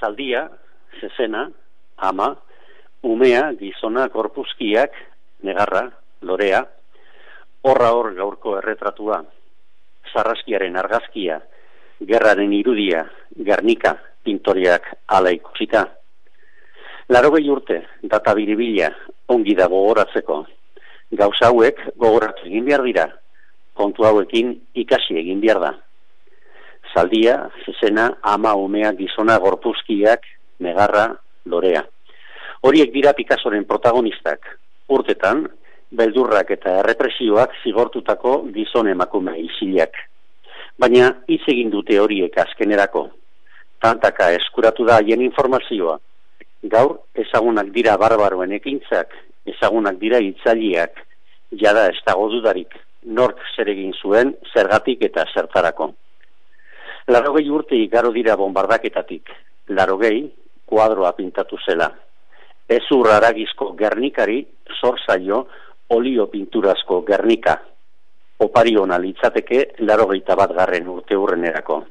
zaldia, zezena, ama, umea, gizona, korpuzkiak, negarra, lorea, horra hor gaurko erretratua, zarraskiaren argazkia, gerraren irudia, garnika, pintoriak ala ikusita. Laro urte, data biribila, ongi da gogoratzeko. Gauza hauek gogoratu egin behar dira, kontu hauekin ikasi egin behar da. Zaldia, zezena, ama, umea, gizona, gorpuzkiak, negarra, lorea. Horiek dira Picassoren protagonistak. Urtetan, beldurrak eta errepresioak zigortutako gizon emakume isilak. Baina hitz egin dute horiek azkenerako. Tantaka eskuratu da haien informazioa. Gaur ezagunak dira barbaroen ekintzak, ezagunak dira hitzaliak, jada ez dago dudarik, nork zer egin zuen, zergatik eta zertarako. Larogei urte igaro dira bombardaketatik, larogei kuadroa pintatu zela ez urraragizko gernikari zor zaio olio pinturazko gernika. Opari hona litzateke laro bat garren urte urrenerako.